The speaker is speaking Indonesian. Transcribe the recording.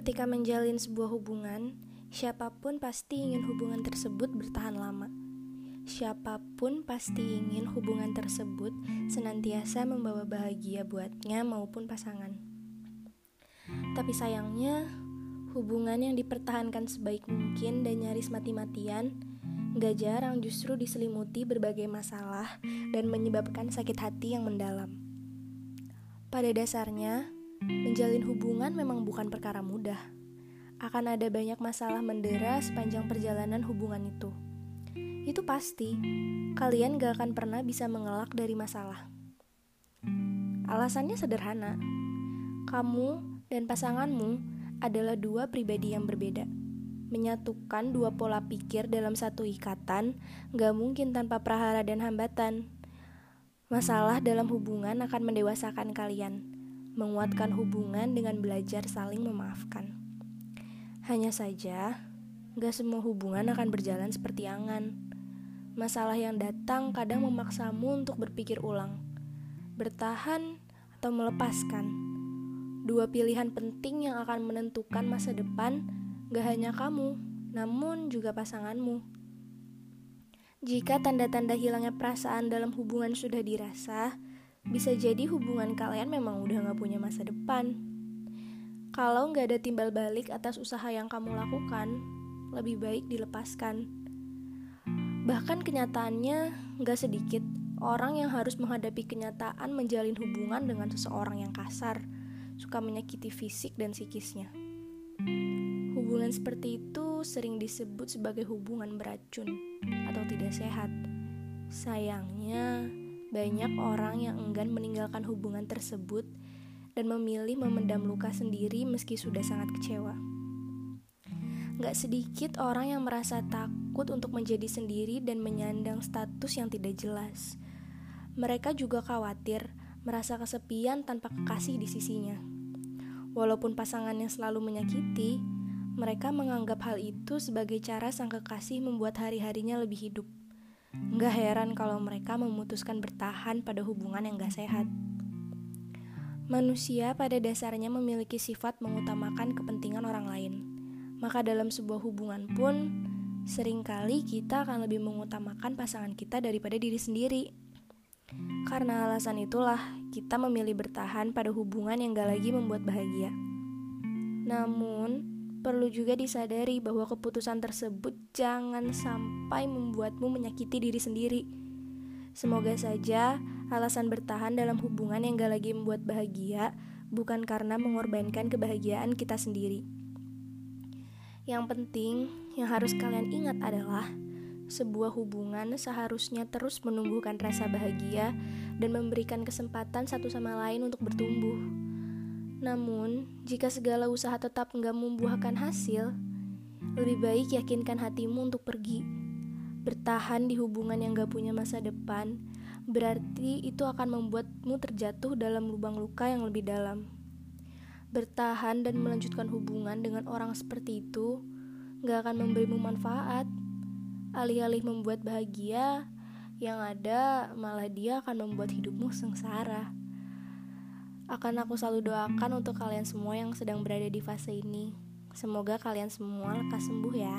Ketika menjalin sebuah hubungan, siapa pun pasti ingin hubungan tersebut bertahan lama. Siapa pun pasti ingin hubungan tersebut senantiasa membawa bahagia buatnya maupun pasangan. Tapi sayangnya, hubungan yang dipertahankan sebaik mungkin dan nyaris mati-matian, gak jarang justru diselimuti berbagai masalah dan menyebabkan sakit hati yang mendalam. Pada dasarnya, Menjalin hubungan memang bukan perkara mudah. Akan ada banyak masalah mendera sepanjang perjalanan hubungan itu. Itu pasti, kalian gak akan pernah bisa mengelak dari masalah. Alasannya sederhana. Kamu dan pasanganmu adalah dua pribadi yang berbeda. Menyatukan dua pola pikir dalam satu ikatan gak mungkin tanpa prahara dan hambatan. Masalah dalam hubungan akan mendewasakan kalian menguatkan hubungan dengan belajar saling memaafkan. Hanya saja, gak semua hubungan akan berjalan seperti angan. Masalah yang datang kadang memaksamu untuk berpikir ulang, bertahan atau melepaskan. Dua pilihan penting yang akan menentukan masa depan gak hanya kamu, namun juga pasanganmu. Jika tanda-tanda hilangnya perasaan dalam hubungan sudah dirasa, bisa jadi hubungan kalian memang udah gak punya masa depan. Kalau nggak ada timbal balik atas usaha yang kamu lakukan, lebih baik dilepaskan. Bahkan kenyataannya nggak sedikit orang yang harus menghadapi kenyataan menjalin hubungan dengan seseorang yang kasar, suka menyakiti fisik dan psikisnya. Hubungan seperti itu sering disebut sebagai hubungan beracun atau tidak sehat. Sayangnya, banyak orang yang enggan meninggalkan hubungan tersebut dan memilih memendam luka sendiri meski sudah sangat kecewa. Gak sedikit orang yang merasa takut untuk menjadi sendiri dan menyandang status yang tidak jelas. Mereka juga khawatir merasa kesepian tanpa kekasih di sisinya. Walaupun pasangannya selalu menyakiti, mereka menganggap hal itu sebagai cara sang kekasih membuat hari-harinya lebih hidup. Nggak heran kalau mereka memutuskan bertahan pada hubungan yang gak sehat. Manusia pada dasarnya memiliki sifat mengutamakan kepentingan orang lain. Maka dalam sebuah hubungan pun, sering kali kita akan lebih mengutamakan pasangan kita daripada diri sendiri. Karena alasan itulah, kita memilih bertahan pada hubungan yang gak lagi membuat bahagia. Namun, Perlu juga disadari bahwa keputusan tersebut jangan sampai membuatmu menyakiti diri sendiri. Semoga saja alasan bertahan dalam hubungan yang gak lagi membuat bahagia bukan karena mengorbankan kebahagiaan kita sendiri. Yang penting, yang harus kalian ingat adalah sebuah hubungan seharusnya terus menumbuhkan rasa bahagia dan memberikan kesempatan satu sama lain untuk bertumbuh. Namun, jika segala usaha tetap enggak membuahkan hasil, lebih baik yakinkan hatimu untuk pergi. Bertahan di hubungan yang gak punya masa depan, berarti itu akan membuatmu terjatuh dalam lubang luka yang lebih dalam. Bertahan dan melanjutkan hubungan dengan orang seperti itu gak akan memberimu manfaat. Alih-alih membuat bahagia, yang ada malah dia akan membuat hidupmu sengsara. Akan aku selalu doakan untuk kalian semua yang sedang berada di fase ini. Semoga kalian semua lekas sembuh ya.